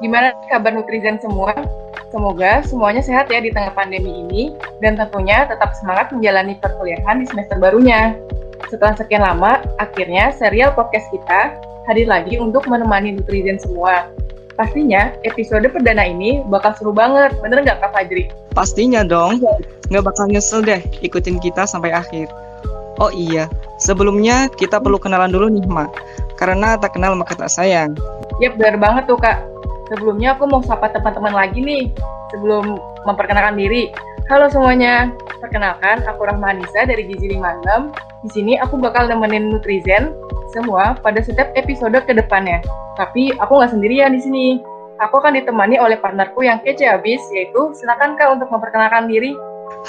gimana kabar Nutrizen semua? Semoga semuanya sehat ya di tengah pandemi ini dan tentunya tetap semangat menjalani perkuliahan di semester barunya. Setelah sekian lama, akhirnya serial podcast kita hadir lagi untuk menemani Nutrizen semua. Pastinya episode perdana ini bakal seru banget, bener nggak Kak Fajri? Pastinya dong, nggak bakal nyesel deh ikutin kita sampai akhir. Oh iya, sebelumnya kita perlu kenalan dulu nih, Ma. Karena tak kenal maka tak sayang. Yap, bener banget tuh Kak. Sebelumnya aku mau sapa teman-teman lagi nih, sebelum memperkenalkan diri. Halo semuanya, perkenalkan aku Rahma Anissa dari Gizi 56. Di sini aku bakal nemenin Nutrizen semua pada setiap episode ke depannya. Tapi aku nggak sendirian di sini. Aku akan ditemani oleh partnerku yang kece habis, yaitu silakan Kak untuk memperkenalkan diri.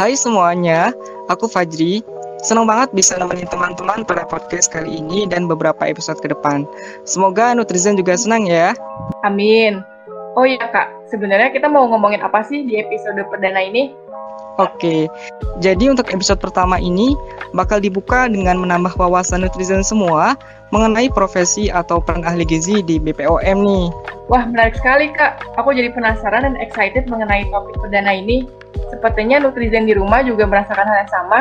Hai semuanya, aku Fajri. Senang banget bisa nemenin teman-teman pada podcast kali ini dan beberapa episode ke depan. Semoga Nutrizen juga senang ya. Amin. Oh iya Kak, sebenarnya kita mau ngomongin apa sih di episode perdana ini? Oke, jadi untuk episode pertama ini bakal dibuka dengan menambah wawasan netizen semua mengenai profesi atau peran ahli gizi di BPOM nih. Wah, menarik sekali, Kak. Aku jadi penasaran dan excited mengenai topik perdana ini. Sepertinya Nutrizen di rumah juga merasakan hal yang sama,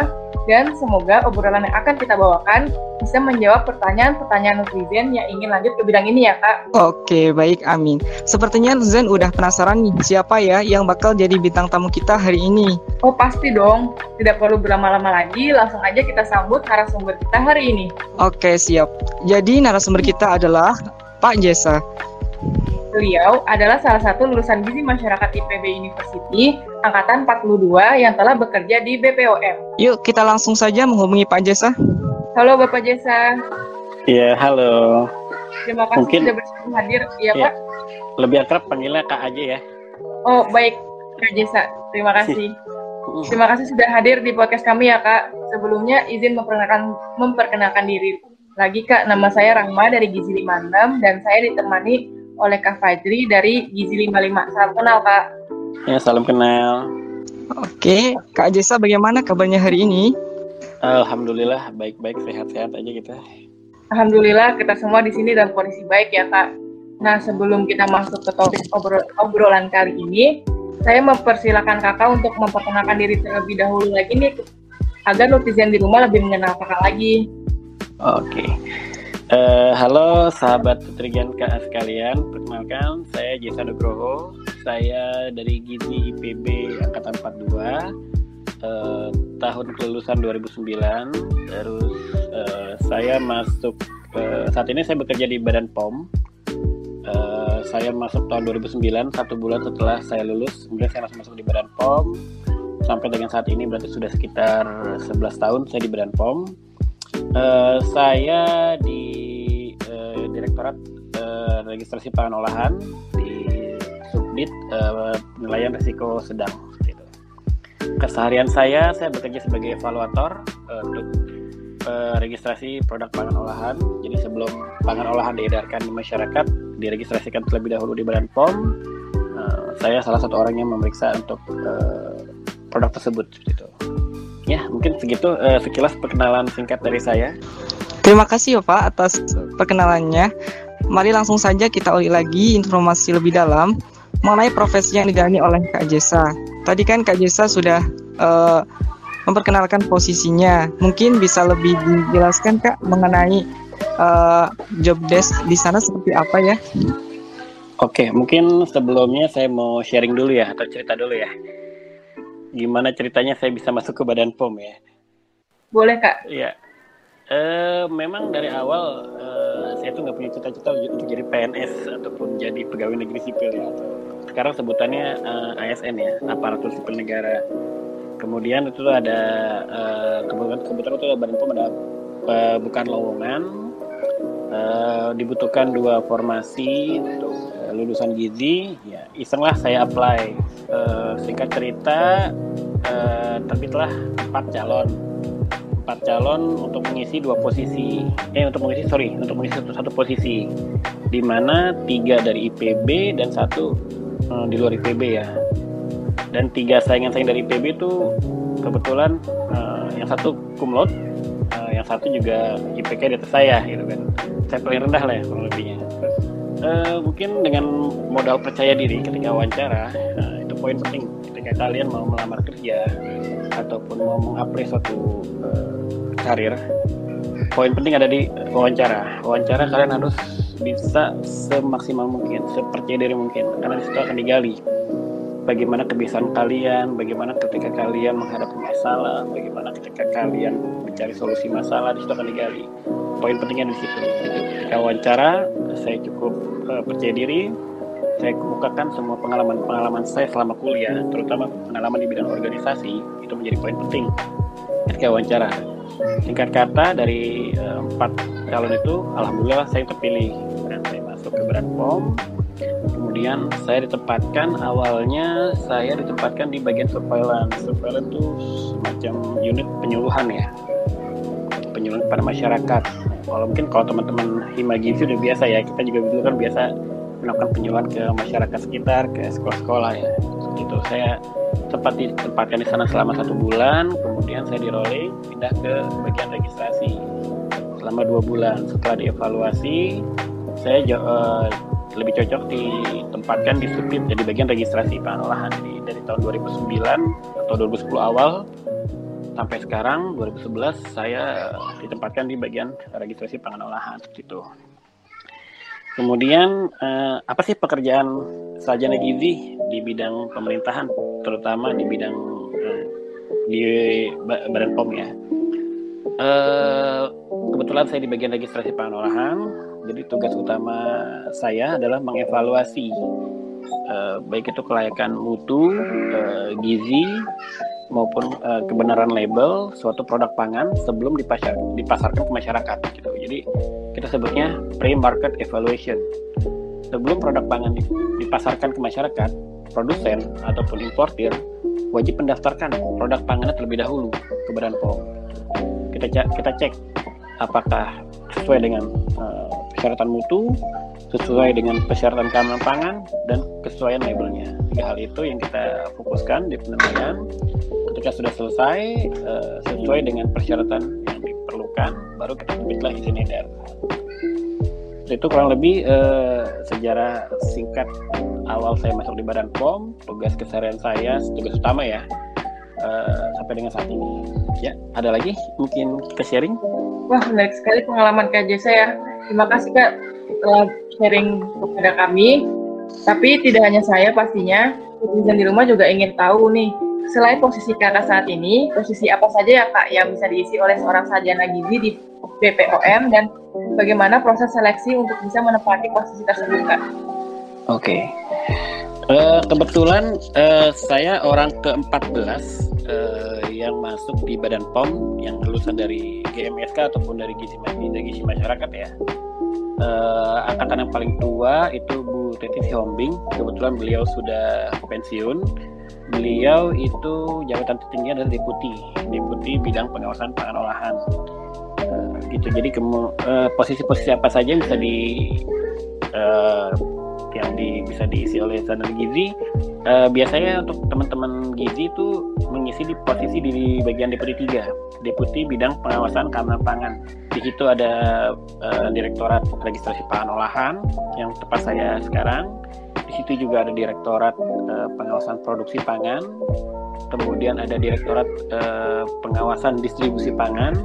dan semoga obrolan yang akan kita bawakan bisa menjawab pertanyaan-pertanyaan Nutrizen yang ingin lanjut ke bidang ini ya, Kak. Oke, baik, amin. Sepertinya netizen udah penasaran nih siapa ya yang bakal jadi bintang tamu kita hari ini. Oh, pasti dong. Tidak perlu berlama-lama lagi, langsung aja kita sambut narasumber kita hari ini. Oke, siap. Jadi narasumber kita adalah Pak Jesa. Beliau adalah salah satu lulusan Gizi Masyarakat IPB University angkatan 42 yang telah bekerja di BPOM. Yuk, kita langsung saja menghubungi Pak Jesa. Halo Bapak Jesa, Iya, halo. terima kasih Mungkin- sudah bersedia hadir. Iya, Iya. Pak. Lebih akrab panggilnya Kak aja ya. Oh, baik. Kak Jesa, terima kasih. Terima kasih sudah hadir di podcast kami ya, Kak. Sebelumnya izin memperkenalkan memperkenalkan diri. Lagi, Kak, nama saya Rahma dari Gizi 56 dan saya ditemani oleh Kak Fajri dari Gizi 55. Salam kenal, Kak. Ya, salam kenal. Oke, Kak Jesa bagaimana kabarnya hari ini? Alhamdulillah baik-baik sehat-sehat aja kita. Alhamdulillah kita semua di sini dalam kondisi baik ya, Kak. Nah, sebelum kita masuk ke topik obrol- obrolan kali ini, saya mempersilahkan Kakak untuk memperkenalkan diri terlebih dahulu lagi nih agar netizen di rumah lebih mengenal Kakak lagi. Oke. Eh, halo sahabat Nutrigen KA sekalian, perkenalkan saya Jesa Nugroho. Saya dari Gizi IPB angkatan 42. eh, tahun kelulusan 2009 terus eh, saya masuk eh, saat ini saya bekerja di Badan POM Eh, saya masuk tahun 2009 satu bulan setelah saya lulus kemudian saya langsung masuk di Badan POM sampai dengan saat ini berarti sudah sekitar 11 tahun saya di Badan POM Eh, saya di eh, Direktorat eh, Registrasi Pangan Olahan di Subdit eh, Penilaian Risiko Sedang seperti itu. Keseharian saya saya bekerja sebagai evaluator eh, untuk eh, registrasi produk pangan olahan. Jadi sebelum pangan olahan diedarkan di masyarakat, diregistrasikan terlebih dahulu di Badan POM. Eh, saya salah satu orang yang memeriksa untuk eh, produk tersebut seperti itu. Ya, mungkin segitu eh, sekilas perkenalan singkat dari saya. Terima kasih ya Pak atas perkenalannya. Mari langsung saja kita ulik lagi informasi lebih dalam mengenai profesi yang dijalani oleh Kak Jesa. Tadi kan Kak Jesa sudah eh, memperkenalkan posisinya. Mungkin bisa lebih dijelaskan Kak mengenai eh, job desk di sana seperti apa ya? Oke, mungkin sebelumnya saya mau sharing dulu ya atau cerita dulu ya. Gimana ceritanya saya bisa masuk ke Badan POM ya? Boleh, Kak? Iya. Eh, memang dari awal eh, saya tuh nggak punya cita-cita untuk jadi PNS ataupun jadi pegawai negeri sipil ya. Sekarang sebutannya eh, ASN ya, aparatur sipil negara. Kemudian itu ada eh, kebetulan kebetulan itu Badan POM ada pembukaan lowongan. Eh, dibutuhkan dua formasi untuk lulusan gizi ya iseng lah saya apply. Uh, singkat cerita uh, terbitlah empat calon. Empat calon untuk mengisi dua posisi. Eh untuk mengisi sorry untuk mengisi satu, satu posisi. Di mana tiga dari IPB dan satu uh, di luar IPB ya. Dan tiga saingan saing dari IPB itu kebetulan uh, yang satu kumlot uh, yang satu juga IPK di atas saya gitu kan. Saya paling rendah lah ya kurang lebihnya uh, mungkin dengan modal percaya diri ketika wawancara uh, itu poin penting ketika kalian mau melamar kerja ataupun mau mengapply suatu uh, karir poin penting ada di wawancara wawancara kalian harus bisa semaksimal mungkin sepercaya diri mungkin karena di situ akan digali bagaimana kebiasaan kalian, bagaimana ketika kalian menghadapi masalah, bagaimana ketika kalian mencari solusi masalah di situ akan digali. Poin pentingnya di situ. Ketika wawancara, saya cukup uh, percaya diri, saya kemukakan semua pengalaman-pengalaman saya selama kuliah, terutama pengalaman di bidang organisasi, itu menjadi poin penting. Ketika wawancara. Singkat kata dari uh, empat calon itu, alhamdulillah saya terpilih. Dan saya masuk ke Berat POM. Kemudian saya ditempatkan awalnya saya ditempatkan di bagian surveillance. Surveillance itu semacam unit penyuluhan ya. Penyuluhan pada masyarakat kalau mungkin kalau teman-teman Himagizi sudah biasa ya kita juga dulu kan biasa melakukan penyuluhan ke masyarakat sekitar ke sekolah-sekolah ya. Itu saya sempat ditempatkan di sana selama satu bulan kemudian saya di rolling pindah ke bagian registrasi. Selama dua bulan. Setelah dievaluasi saya uh, lebih cocok ditempatkan di subit jadi bagian registrasi pangan olahan jadi dari tahun 2009 atau 2010 awal sampai sekarang 2011 saya ditempatkan di bagian registrasi pangan olahan seperti itu. Kemudian eh, apa sih pekerjaan sarjana gizi di bidang pemerintahan terutama di bidang eh, di Badan POM ya? Eh, kebetulan saya di bagian registrasi pangan olahan. Jadi tugas utama saya adalah mengevaluasi uh, baik itu kelayakan mutu, uh, gizi maupun uh, kebenaran label suatu produk pangan sebelum dipasar, dipasarkan ke masyarakat gitu. Jadi kita sebutnya pre-market evaluation. Sebelum produk pangan dipasarkan ke masyarakat, produsen ataupun importir wajib mendaftarkan produk pangannya terlebih dahulu ke Badan POM. Kita kita cek apakah sesuai dengan uh, persyaratan mutu, sesuai dengan persyaratan keamanan pangan, dan kesesuaian labelnya. Tiga hal itu yang kita fokuskan di penilaian. Ketika sudah selesai, uh, sesuai dengan persyaratan yang diperlukan, baru kita terbitlah izin edar. Itu kurang lebih uh, sejarah singkat awal saya masuk di Badan POM, tugas keseharian saya, tugas utama ya, uh, sampai dengan saat ini. Ya, ada lagi mungkin kita sharing? Wah, menarik sekali pengalaman KJ saya Terima kasih Kak telah sharing kepada kami. Tapi tidak hanya saya pastinya, netizen di rumah juga ingin tahu nih, selain posisi kakak saat ini, posisi apa saja ya kak yang bisa diisi oleh seorang sarjana gizi di BPOM dan bagaimana proses seleksi untuk bisa menempati posisi tersebut kak? Oke, okay. uh, eh, kebetulan uh, saya orang ke-14 uh, eh, yang masuk di Badan POM yang lulusan dari GMSK ataupun dari gizi masyarakat ya uh, angkatan yang paling tua itu Bu Teti Siombing. Kebetulan beliau sudah pensiun. Beliau itu jabatan tertinggi adalah deputi, deputi bidang pengawasan pangan olahan. Uh, gitu. Jadi uh, posisi-posisi apa saja bisa di uh, yang di, bisa diisi oleh sarjana gizi. Uh, biasanya untuk teman-teman gizi itu mengisi di posisi di bagian deputi 3, deputi bidang pengawasan keamanan pangan. Di situ ada uh, direktorat registrasi pangan olahan yang tepat saya sekarang. Di situ juga ada direktorat uh, pengawasan produksi pangan. Kemudian ada direktorat uh, pengawasan distribusi pangan.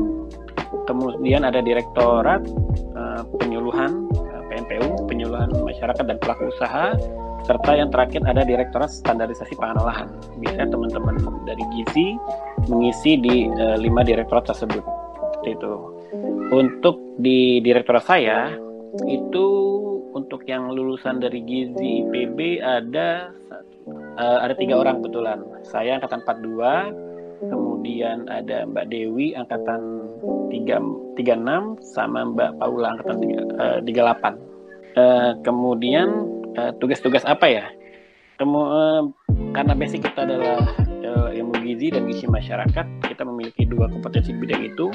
Kemudian ada direktorat uh, penyuluhan PNPU, penyuluhan masyarakat dan pelaku usaha, serta yang terakhir ada Direktorat Standarisasi Pangan Olahan. Biasanya teman-teman dari Gizi mengisi di uh, lima direktorat tersebut. Itu. Untuk di direktorat saya itu untuk yang lulusan dari Gizi IPB ada uh, ada tiga orang kebetulan. Saya angkatan 42, kemudian ada Mbak Dewi angkatan 3, 36 sama Mbak Paula angkatan 3, uh, 38. Uh, kemudian uh, tugas-tugas apa ya? Kemu uh, karena basic kita adalah uh, ilmu gizi dan gizi masyarakat kita memiliki dua kompetensi bidang itu.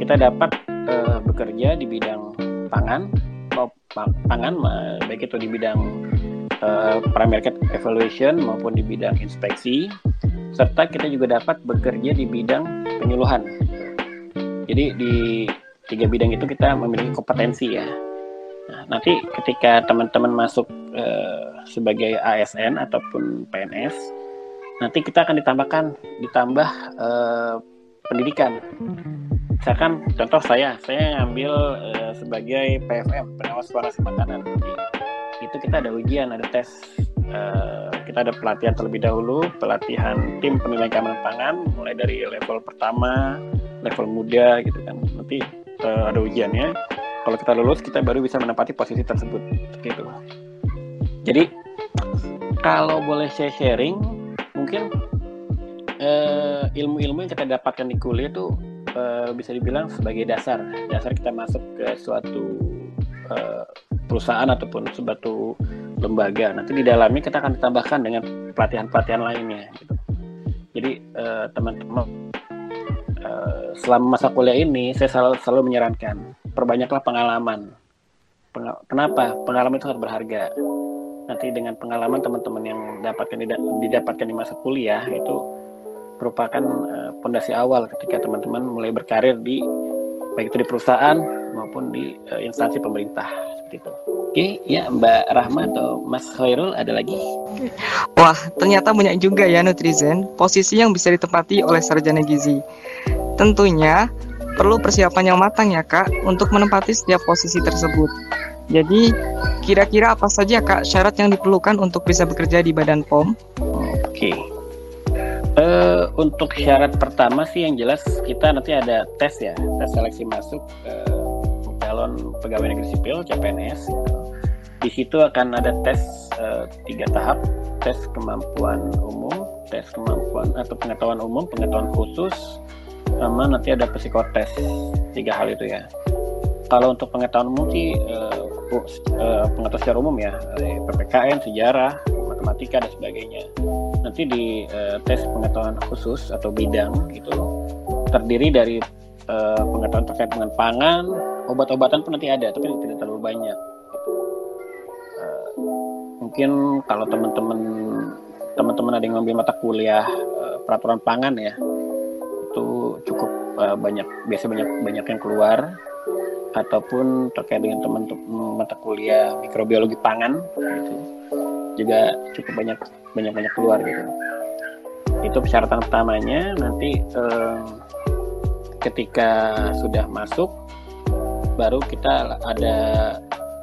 Kita dapat uh, bekerja di bidang pangan pangan baik itu di bidang uh, primary market evaluation maupun di bidang inspeksi. Serta kita juga dapat bekerja di bidang penyuluhan jadi di tiga bidang itu kita memiliki kompetensi ya Nah, nanti ketika teman-teman masuk uh, sebagai ASN ataupun PNS, nanti kita akan ditambahkan ditambah uh, pendidikan. Misalkan contoh saya, saya ngambil uh, sebagai PFM pengawas formasi makanan. Itu kita ada ujian, ada tes. Uh, kita ada pelatihan terlebih dahulu, pelatihan tim penilaian keamanan pangan, mulai dari level pertama, level muda gitu kan. Nanti uh, ada ujiannya. Kalau kita lulus kita baru bisa menempati posisi tersebut. Gitu. Jadi kalau boleh saya sharing mungkin uh, ilmu-ilmu yang kita dapatkan di kuliah itu uh, bisa dibilang sebagai dasar. Dasar kita masuk ke suatu uh, perusahaan ataupun suatu lembaga nanti di dalamnya kita akan ditambahkan dengan pelatihan-pelatihan lainnya gitu jadi teman-teman uh, selama masa kuliah ini saya selalu, selalu menyarankan perbanyaklah pengalaman. Pengal kenapa? Pengalaman itu sangat berharga. Nanti dengan pengalaman teman-teman yang dapatkan didapatkan di masa kuliah itu merupakan fondasi uh, awal ketika teman-teman mulai berkarir di baik itu di perusahaan maupun di uh, instansi pemerintah seperti itu. Oke, ya Mbak Rahma atau Mas Khairul ada lagi? Wah, ternyata banyak juga ya netizen posisi yang bisa ditempati oleh sarjana gizi. Tentunya perlu persiapan yang matang ya kak untuk menempati setiap posisi tersebut. Jadi kira-kira apa saja kak syarat yang diperlukan untuk bisa bekerja di Badan POM? Oke. Uh, untuk syarat pertama sih yang jelas kita nanti ada tes ya, tes seleksi masuk uh, calon pegawai negeri sipil CPNS. Di situ akan ada tes uh, tiga tahap, tes kemampuan umum, tes kemampuan atau pengetahuan umum, pengetahuan khusus, sama nanti ada psikotes. Tiga hal itu ya. Kalau untuk pengetahuan umum sih uh, uh, pengetahuan secara umum ya. Ppkn sejarah matematika dan sebagainya. Nanti di uh, tes pengetahuan khusus atau bidang gitu. Terdiri dari uh, pengetahuan terkait dengan pangan obat-obatan pun nanti ada tapi tidak terlalu banyak. Uh, mungkin kalau teman-teman teman-teman ada yang ngambil mata kuliah uh, peraturan pangan ya itu cukup uh, banyak biasa banyak banyak yang keluar. Ataupun terkait dengan teman-teman mata kuliah mikrobiologi pangan gitu juga cukup banyak banyak banyak keluar gitu. Itu persyaratan pertamanya nanti uh, ketika sudah masuk baru kita ada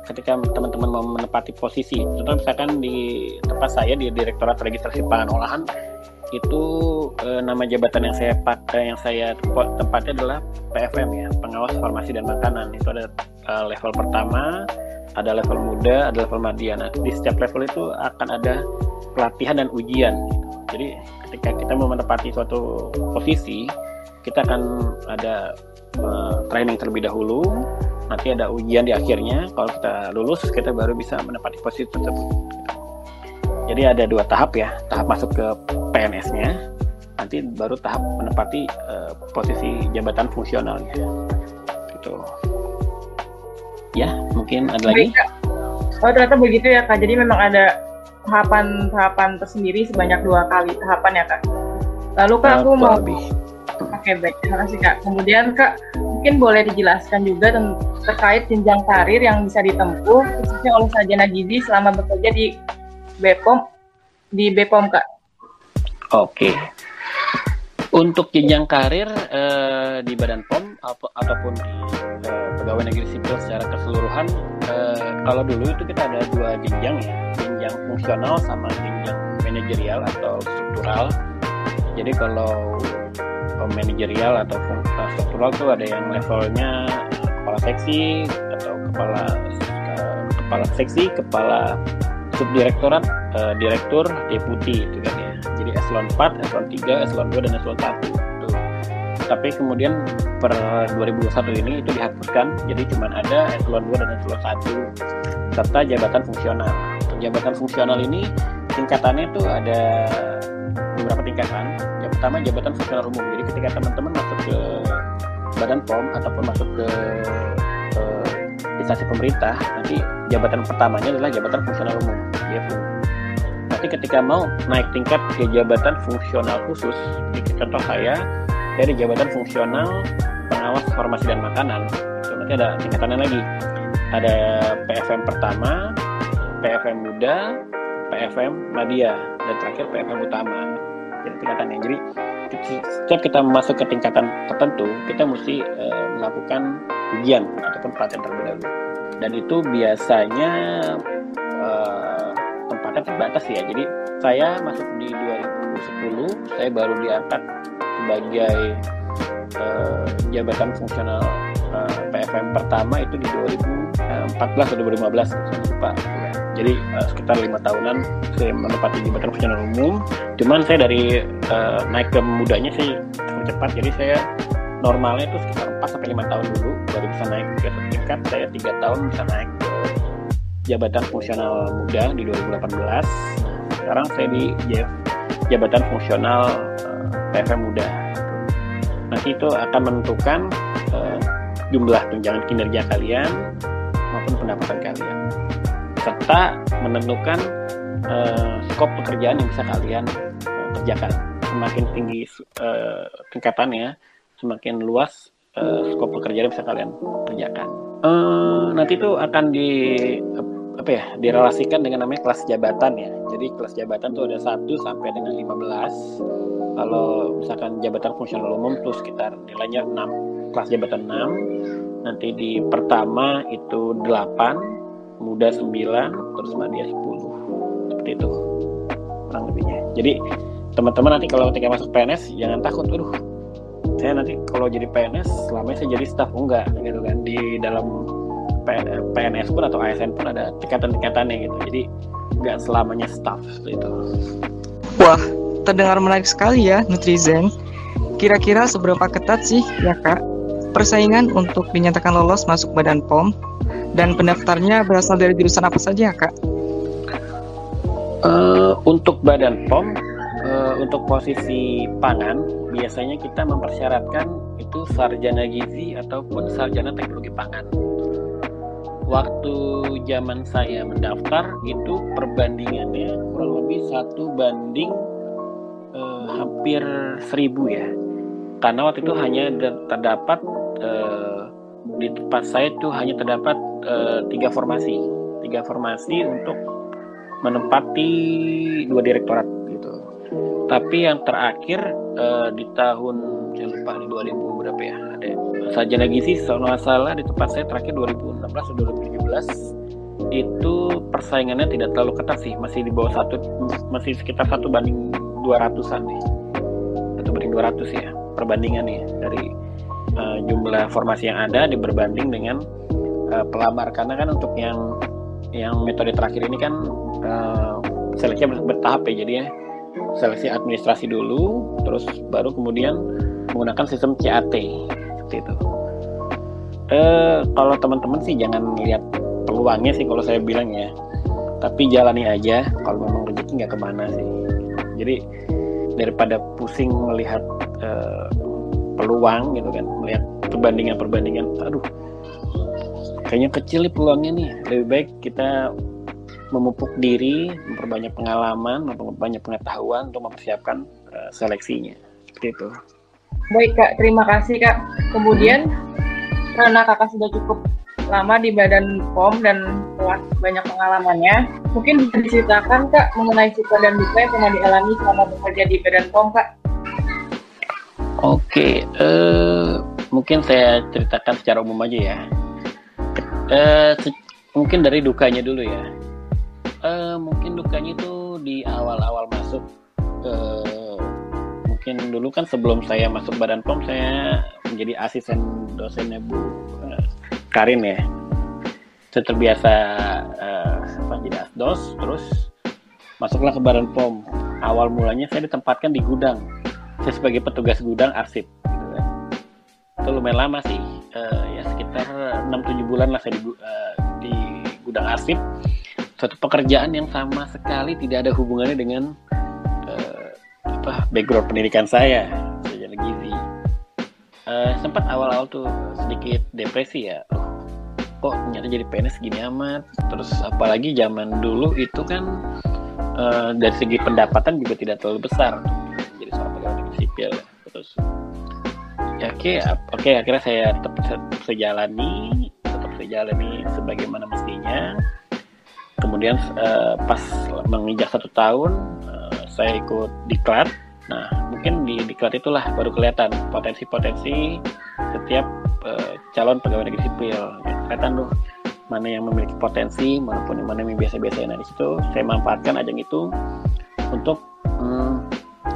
ketika teman-teman mau menepati posisi. Contoh misalkan di tempat saya di Direktorat Registrasi Pangan Olahan itu eh, nama jabatan yang saya pakai yang saya tempatnya adalah PFM ya pengawas farmasi dan makanan. Itu ada eh, level pertama ada level muda ada level media nah di setiap level itu akan ada pelatihan dan ujian. Jadi ketika kita mau menempati suatu posisi kita akan ada uh, training terlebih dahulu nanti ada ujian di akhirnya kalau kita lulus kita baru bisa menempati posisi tersebut jadi ada dua tahap ya, tahap masuk ke PNS-nya, nanti baru tahap menempati uh, posisi jabatan fungsionalnya. Gitu. Ya, mungkin ada lagi. Oh ternyata begitu ya kak. Jadi memang ada tahapan-tahapan tersendiri sebanyak dua kali tahapan ya kak. Lalu kak aku mau. Lebih. Oke baik, terima kasih kak. Kemudian kak mungkin boleh dijelaskan juga terkait jenjang karir yang bisa ditempuh khususnya oleh sarjana gizi selama bekerja di Bepom di Bepom kak. Oke. Untuk jenjang karir eh, di Badan POM ataupun di eh, pegawai negeri sipil secara keseluruhan, eh, kalau dulu itu kita ada dua jenjang ya, jenjang fungsional sama jenjang manajerial atau struktural. Jadi kalau manajerial atau eh, struktural itu ada yang levelnya kepala seksi atau kepala eh, kepala seksi, kepala subdirektorat uh, direktur deputi itu kan ya. Jadi eselon 4 eselon 3 eselon 2 dan eselon 1 itu tapi kemudian per 2021 ini itu dihapuskan. Jadi cuma ada eselon 2 dan eselon 1 serta jabatan fungsional. Jabatan fungsional ini tingkatannya itu ada beberapa tingkatan. Pertama jabatan fungsional umum. Jadi ketika teman-teman masuk ke Badan POM ataupun masuk ke, ke instansi pemerintah, nanti jabatan pertamanya adalah jabatan fungsional umum. JFU. Nanti ketika mau naik tingkat ke jabatan fungsional khusus, contoh saya dari jabatan fungsional pengawas farmasi dan makanan. Itu nanti ada tingkatannya lagi. Ada PFM pertama, PFM muda, PFM media, dan terakhir PFM utama. Jadi tingkatannya. Jadi setiap kita masuk ke tingkatan tertentu, kita mesti uh, melakukan ujian ataupun pelatihan terlebih dahulu. Dan itu biasanya uh, tempatnya terbatas ya. Jadi saya masuk di 2010, saya baru diangkat sebagai uh, jabatan fungsional uh, PFM pertama itu di 2014 atau 2015, saya lupa jadi uh, sekitar lima tahunan saya menempati jabatan fungsional umum. Cuman saya dari uh, naik ke mudanya saya cepat. Jadi saya normalnya itu sekitar 4 sampai lima tahun dulu baru bisa naik. Ke tingkat saya tiga tahun bisa naik ke jabatan fungsional muda di 2018 nah, sekarang saya di jabatan fungsional uh, eh, PFM muda. Nanti itu akan menentukan uh, jumlah tunjangan kinerja kalian maupun pendapatan kalian serta menentukan uh, skop pekerjaan yang bisa kalian uh, kerjakan. Semakin tinggi uh, tingkatannya, semakin luas uh, skop pekerjaan yang bisa kalian kerjakan. Uh, nanti itu akan di apa ya direlasikan dengan namanya kelas jabatan ya. Jadi kelas jabatan itu ada 1 sampai dengan 15. Kalau misalkan jabatan fungsional umum itu sekitar nilainya 6, kelas jabatan 6. Nanti di pertama itu 8, muda 9 terus media 10 seperti itu kurang lebihnya. Jadi teman-teman nanti kalau ketika masuk PNS jangan takut aduh saya nanti kalau jadi PNS selama saya jadi staff. Enggak gitu kan. Di dalam PNS pun atau ASN pun ada tingkatan-tingkatannya gitu. Jadi nggak selamanya staff itu. Wah terdengar menarik sekali ya Nutrizen kira-kira seberapa ketat sih ya kak persaingan untuk dinyatakan lolos masuk Badan POM dan pendaftarnya berasal dari jurusan apa saja, Kak? Uh, untuk Badan POM, uh, untuk posisi pangan, biasanya kita mempersyaratkan itu sarjana gizi ataupun sarjana teknologi pangan. Waktu zaman saya mendaftar itu perbandingannya kurang lebih satu banding uh, hampir seribu ya. Karena waktu itu hanya terdapat uh, di tempat saya itu hanya terdapat uh, tiga formasi. Tiga formasi untuk menempati dua direktorat gitu. Tapi yang terakhir uh, di tahun saya lupa di 2000 berapa ya ada sarjana gizi kalau salah di tempat saya terakhir 2016 atau 2017 itu persaingannya tidak terlalu ketat sih. Masih di bawah satu masih sekitar satu banding 200an nih. Satu banding 200 ya perbandingannya dari uh, jumlah formasi yang ada diberbanding dengan uh, pelamar. Karena kan untuk yang yang metode terakhir ini kan uh, seleksi bertahap ya. Jadi ya seleksi administrasi dulu terus baru kemudian menggunakan sistem CAT seperti itu. Uh, kalau teman-teman sih jangan lihat peluangnya sih kalau saya bilang ya. Tapi jalani aja kalau memang rezeki nggak ke mana sih. Jadi daripada pusing melihat uh, peluang gitu kan melihat perbandingan perbandingan aduh kayaknya kecil nih peluangnya nih. Lebih baik kita memupuk diri memperbanyak pengalaman memperbanyak pengetahuan untuk mempersiapkan uh, seleksinya. Seperti itu. Baik kak. Terima kasih kak. Kemudian karena kakak sudah cukup lama di badan POM dan telah banyak pengalamannya mungkin bisa diceritakan kak mengenai suka dan duka yang pernah dialami selama bekerja di badan POM kak Oke, uh, mungkin saya ceritakan secara umum aja ya. Uh, mungkin dari dukanya dulu ya. Uh, mungkin dukanya itu di awal-awal masuk uh, mungkin dulu kan sebelum saya masuk badan pom saya menjadi asisten dosennya Bu uh, Karin ya. Saya terbiasa uh, jadi asdos terus masuklah ke badan pom. Awal mulanya saya ditempatkan di gudang saya sebagai petugas gudang arsip gitu kan. itu lumayan lama sih. Uh, ya sekitar 6-7 bulan lah saya di, uh, di gudang arsip. Suatu pekerjaan yang sama sekali tidak ada hubungannya dengan uh, apa background pendidikan saya jadi gizi. Uh, sempat awal-awal tuh sedikit depresi ya. Oh, kok ternyata jadi PNS gini amat? Terus apalagi zaman dulu itu kan uh, dari segi pendapatan juga tidak terlalu besar jadi seorang terus ya oke okay, oke okay, akhirnya saya tetap bisa jalani tetap saya jalani sebagaimana mestinya. Kemudian uh, pas menginjak satu tahun uh, saya ikut diklat. Nah mungkin di diklat itulah baru kelihatan potensi-potensi setiap uh, calon pegawai negeri sipil. Ya, kelihatan tuh mana yang memiliki potensi maupun yang mana yang biasa-biasa. Nah di situ saya manfaatkan ajang itu untuk hmm,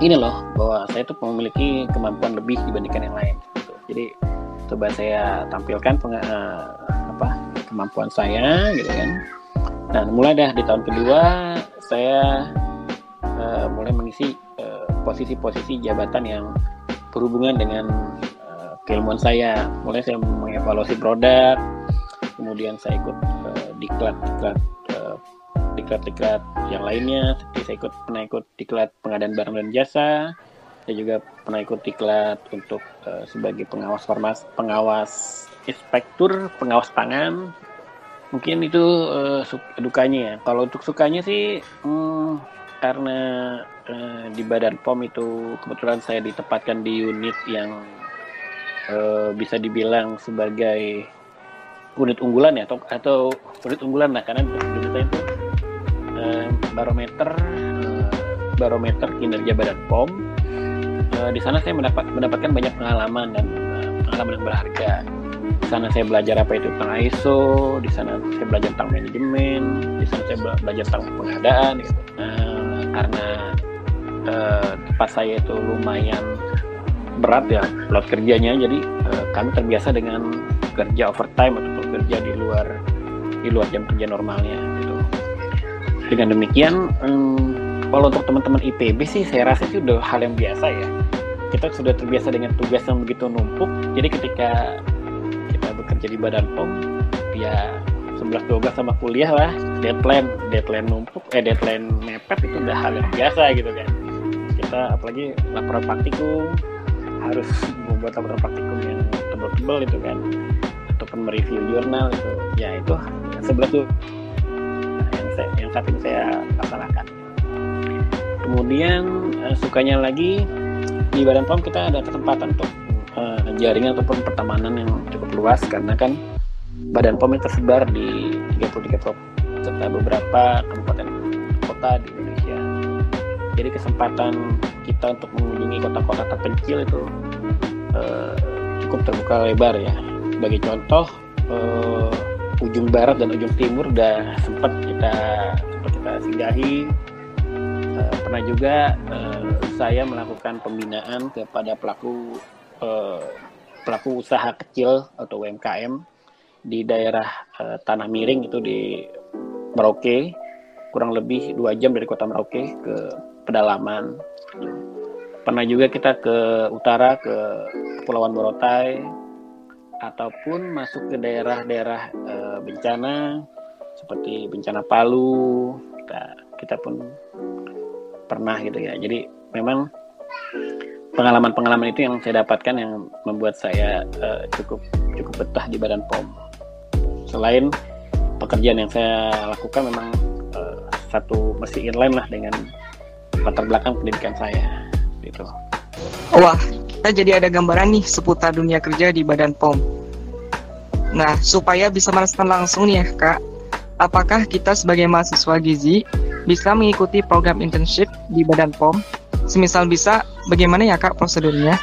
ini loh bahwa saya tuh memiliki kemampuan lebih dibandingkan yang lain gitu. jadi coba saya tampilkan peng, uh, apa kemampuan saya gitu kan Nah, mulai dah di tahun kedua saya uh, mulai mengisi eh, posisi-posisi jabatan yang berhubungan dengan uh, keilmuan saya. Mulai saya mengevaluasi produk, kemudian saya ikut uh, diklat-diklat uh, diklat-diklat yang lainnya, seperti saya ikut pernah ikut diklat pengadaan barang dan jasa, saya juga pernah ikut diklat untuk uh, sebagai pengawas farmas, pengawas inspektur, pengawas pangan, mungkin itu uh, dukanya ya. Kalau untuk sukanya sih hmm, karena uh, di badan pom itu kebetulan saya ditempatkan di unit yang uh, bisa dibilang sebagai unit unggulan ya atau atau unit unggulan lah karena unitnya itu barometer uh, barometer kinerja badan pom. Uh, di sana saya mendapat mendapatkan banyak pengalaman dan uh, pengalaman yang berharga. Di sana saya belajar apa itu tentang ISO di sana saya belajar tentang manajemen di sana saya belajar tentang pengadaan gitu. uh, karena uh, tempat saya itu lumayan berat ya load kerjanya jadi uh, kami terbiasa dengan kerja overtime atau kerja di luar di luar jam kerja normalnya gitu dengan demikian um, kalau untuk teman-teman IPB sih saya rasa itu udah hal yang biasa ya. Kita sudah terbiasa dengan tugas yang begitu numpuk. Jadi ketika bekerja di Badan POM ya 11 12 sama kuliah lah deadline deadline numpuk eh deadline mepet itu udah hal yang biasa gitu kan. Kita apalagi laporan praktikum harus membuat laporan praktikum yang tebel-tebel itu kan. Ataupun mereview jurnal itu. Ya itu sebelah tuh yang saya, yang saat ini saya laksanakan kemudian eh, sukanya lagi di Badan POM kita ada kesempatan untuk uh, jaringan ataupun pertemanan yang cukup luas karena kan Badan POM tersebar di 33 provinsi serta beberapa kabupaten kota di Indonesia. Jadi kesempatan kita untuk mengunjungi kota-kota terpencil itu uh, cukup terbuka lebar ya. Sebagai contoh, uh, ujung barat dan ujung timur udah sempat kita sempat kita singgahi. Uh, pernah juga uh, saya melakukan pembinaan kepada pelaku uh, pelaku usaha kecil atau UMKM di daerah uh, Tanah Miring itu di Merauke kurang lebih dua jam dari kota Merauke ke pedalaman pernah juga kita ke utara ke Kepulauan Morotai ataupun masuk ke daerah-daerah e, bencana seperti bencana Palu kita kita pun pernah gitu ya jadi memang pengalaman-pengalaman itu yang saya dapatkan yang membuat saya uh, cukup cukup betah di Badan POM. Selain pekerjaan yang saya lakukan memang uh, satu masih inline lah dengan latar belakang pendidikan saya gitu. Wah, kita jadi ada gambaran nih seputar dunia kerja di Badan POM. Nah, supaya bisa merasakan langsung nih ya, Kak, apakah kita sebagai mahasiswa gizi bisa mengikuti program internship di Badan POM semisal bisa, bagaimana ya kak prosedurnya?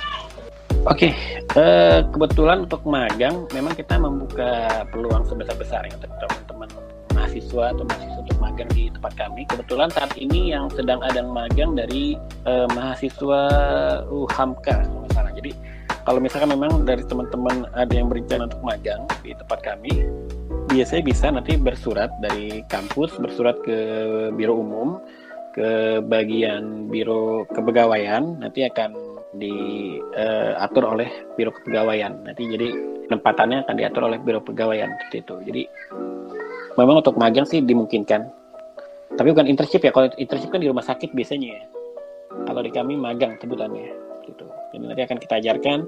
Oke, okay. uh, eh, kebetulan untuk magang memang kita membuka peluang sebesar-besarnya untuk teman-teman mahasiswa atau mahasiswa untuk magang di tempat kami. Kebetulan saat ini yang sedang ada magang dari uh, mahasiswa UHAMKA, salah. Jadi kalau misalkan memang dari teman-teman ada yang berencana untuk magang di tempat kami, biasanya bisa nanti bersurat dari kampus, bersurat ke biro umum ke bagian biro kepegawaian nanti akan diatur uh, oleh biro kepegawaian. Nanti jadi penempatannya akan diatur oleh biro kepegawaian seperti itu. Jadi memang untuk magang sih dimungkinkan. Tapi bukan internship ya kalau internship kan di rumah sakit biasanya ya. Kalau di kami magang sebutannya gitu jadi nanti akan kita ajarkan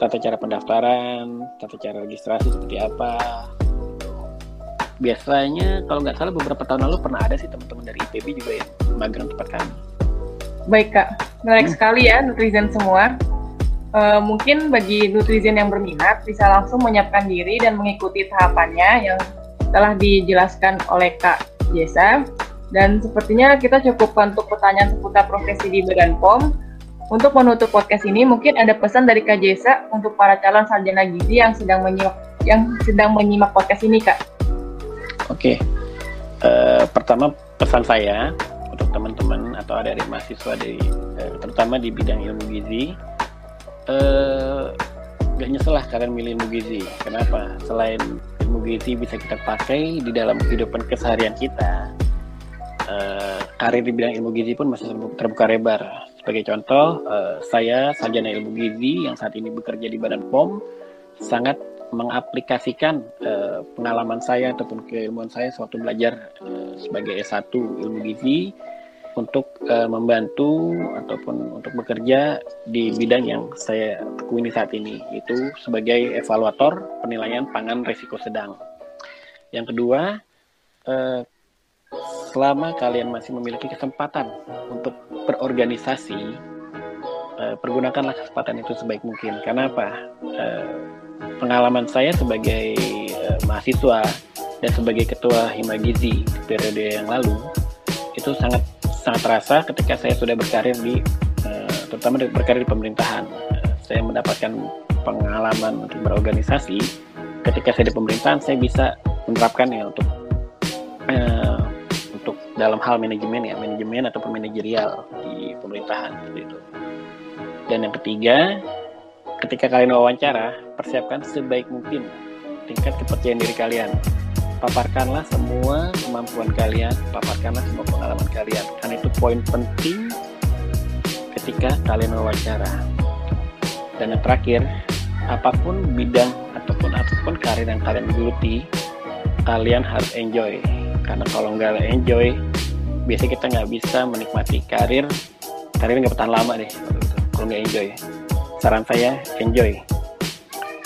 tata cara pendaftaran tata cara registrasi seperti apa biasanya kalau nggak salah beberapa tahun lalu pernah ada sih teman-teman dari IPB juga yang magang tempat kami baik kak menarik hmm. sekali ya netizen semua uh, mungkin bagi netizen yang berminat bisa langsung menyiapkan diri dan mengikuti tahapannya yang telah dijelaskan oleh Kak Jesa. Dan sepertinya kita cukupkan untuk pertanyaan seputar profesi di Badan POM. Untuk menutup podcast ini, mungkin ada pesan dari Kak Jesa untuk para calon sarjana gizi yang sedang menyimak yang sedang menyimak podcast ini, Kak. Oke, uh, pertama pesan saya untuk teman-teman atau adik-adik mahasiswa dari uh, terutama di bidang ilmu gizi, uh, gak nyesel lah kalian milih ilmu gizi. Kenapa? Selain ilmu gizi bisa kita pakai di dalam kehidupan keseharian kita, uh, karir di bidang ilmu gizi pun masih terbuka lebar. Sebagai contoh, uh, saya sarjana ilmu gizi yang saat ini bekerja di Badan POM sangat mengaplikasikan uh, pengalaman saya ataupun keilmuan saya sewaktu belajar uh, sebagai S1 ilmu gizi untuk uh, membantu ataupun untuk bekerja di bidang yang saya tekuni saat ini itu sebagai evaluator penilaian pangan risiko sedang. Yang kedua, uh, selama kalian masih memiliki kesempatan untuk berorganisasi, uh, pergunakanlah kesempatan itu sebaik mungkin. Karena apa? Uh, pengalaman saya sebagai uh, mahasiswa dan sebagai ketua Himagizi periode yang lalu itu sangat sangat terasa ketika saya sudah berkarir di terutama berkarir di pemerintahan. Saya mendapatkan pengalaman untuk berorganisasi. Ketika saya di pemerintahan, saya bisa menerapkannya untuk dalam hal manajemen ya manajemen ataupun manajerial di pemerintahan seperti itu dan yang ketiga ketika kalian wawancara persiapkan sebaik mungkin tingkat kepercayaan diri kalian. Paparkanlah semua kemampuan kalian paparkanlah semua pengalaman kalian. Karena itu poin penting ketika kalian wawancara. Dan yang terakhir apa pun bidang ataupun apa pun karir yang kalian geluti kalian harus enjoy karena kalau nggak enjoy. Biasanya kita nggak bisa menikmati karir. Karir nggak bertahan lama deh kalau nggak enjoy. Saran saya enjoy.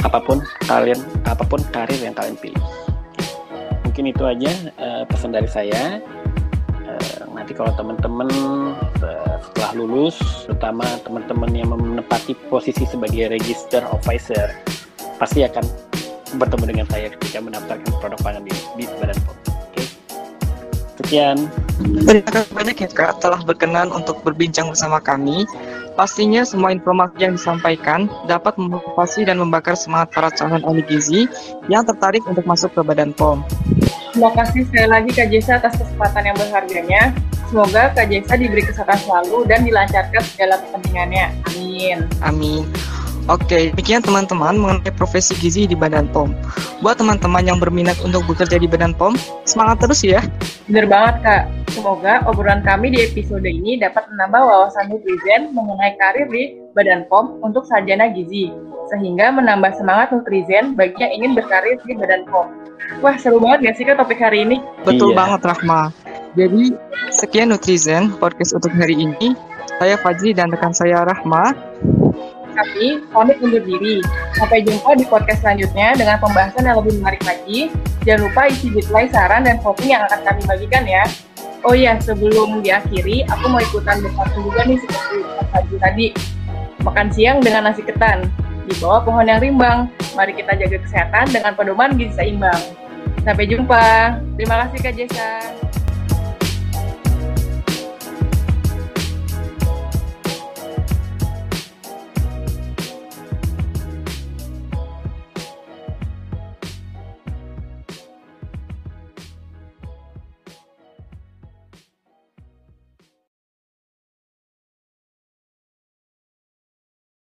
Apa pun kalian apa pun karir yang kalian pilih. Mungkin itu aja uh, pesan dari saya. Uh, nanti kalau teman-teman uh, setelah lulus terutama teman-teman yang menempati posisi sebagai register officer pasti akan bertemu dengan saya ketika mendaftarkan produk pangan di, di Badan POM. Sekian. Terima kasih banyak ya Kak telah berkenan untuk berbincang bersama kami. Pastinya semua informasi yang disampaikan dapat memotivasi dan membakar semangat para calon ahli gizi yang tertarik untuk masuk ke Badan POM. Terima kasih sekali lagi Kak Jesa atas kesempatan yang berharganya. Semoga Kak Jesa diberi kesehatan selalu dan dilancarkan segala kepentingannya. Amin. Amin. Oke, demikian teman-teman mengenai profesi gizi di Badan POM. Buat teman-teman yang berminat untuk bekerja di Badan POM, semangat terus ya. Bener banget Kak. Semoga obrolan kami di episode ini dapat menambah wawasan netizen mengenai karir di Badan POM untuk sarjana gizi, sehingga menambah semangat netizen bagi yang ingin berkarir di Badan POM. Wah, seru banget gak sih Kak topik hari ini? Betul iya. banget Rahma. Jadi, sekian netizen podcast untuk hari ini. Saya Fajri dan rekan saya Rahma kami pamit undur diri. Sampai jumpa di podcast selanjutnya dengan pembahasan yang lebih menarik lagi. Jangan lupa isi reply saran dan voting yang akan kami bagikan ya. Oh iya, sebelum diakhiri, aku mau ikutan bersatu juga nih seperti Mas tadi. Makan siang dengan nasi ketan. Di bawah pohon yang rimbang. Mari kita jaga kesehatan dengan pedoman gizi seimbang. Sampai jumpa. Terima kasih Kak Jesa.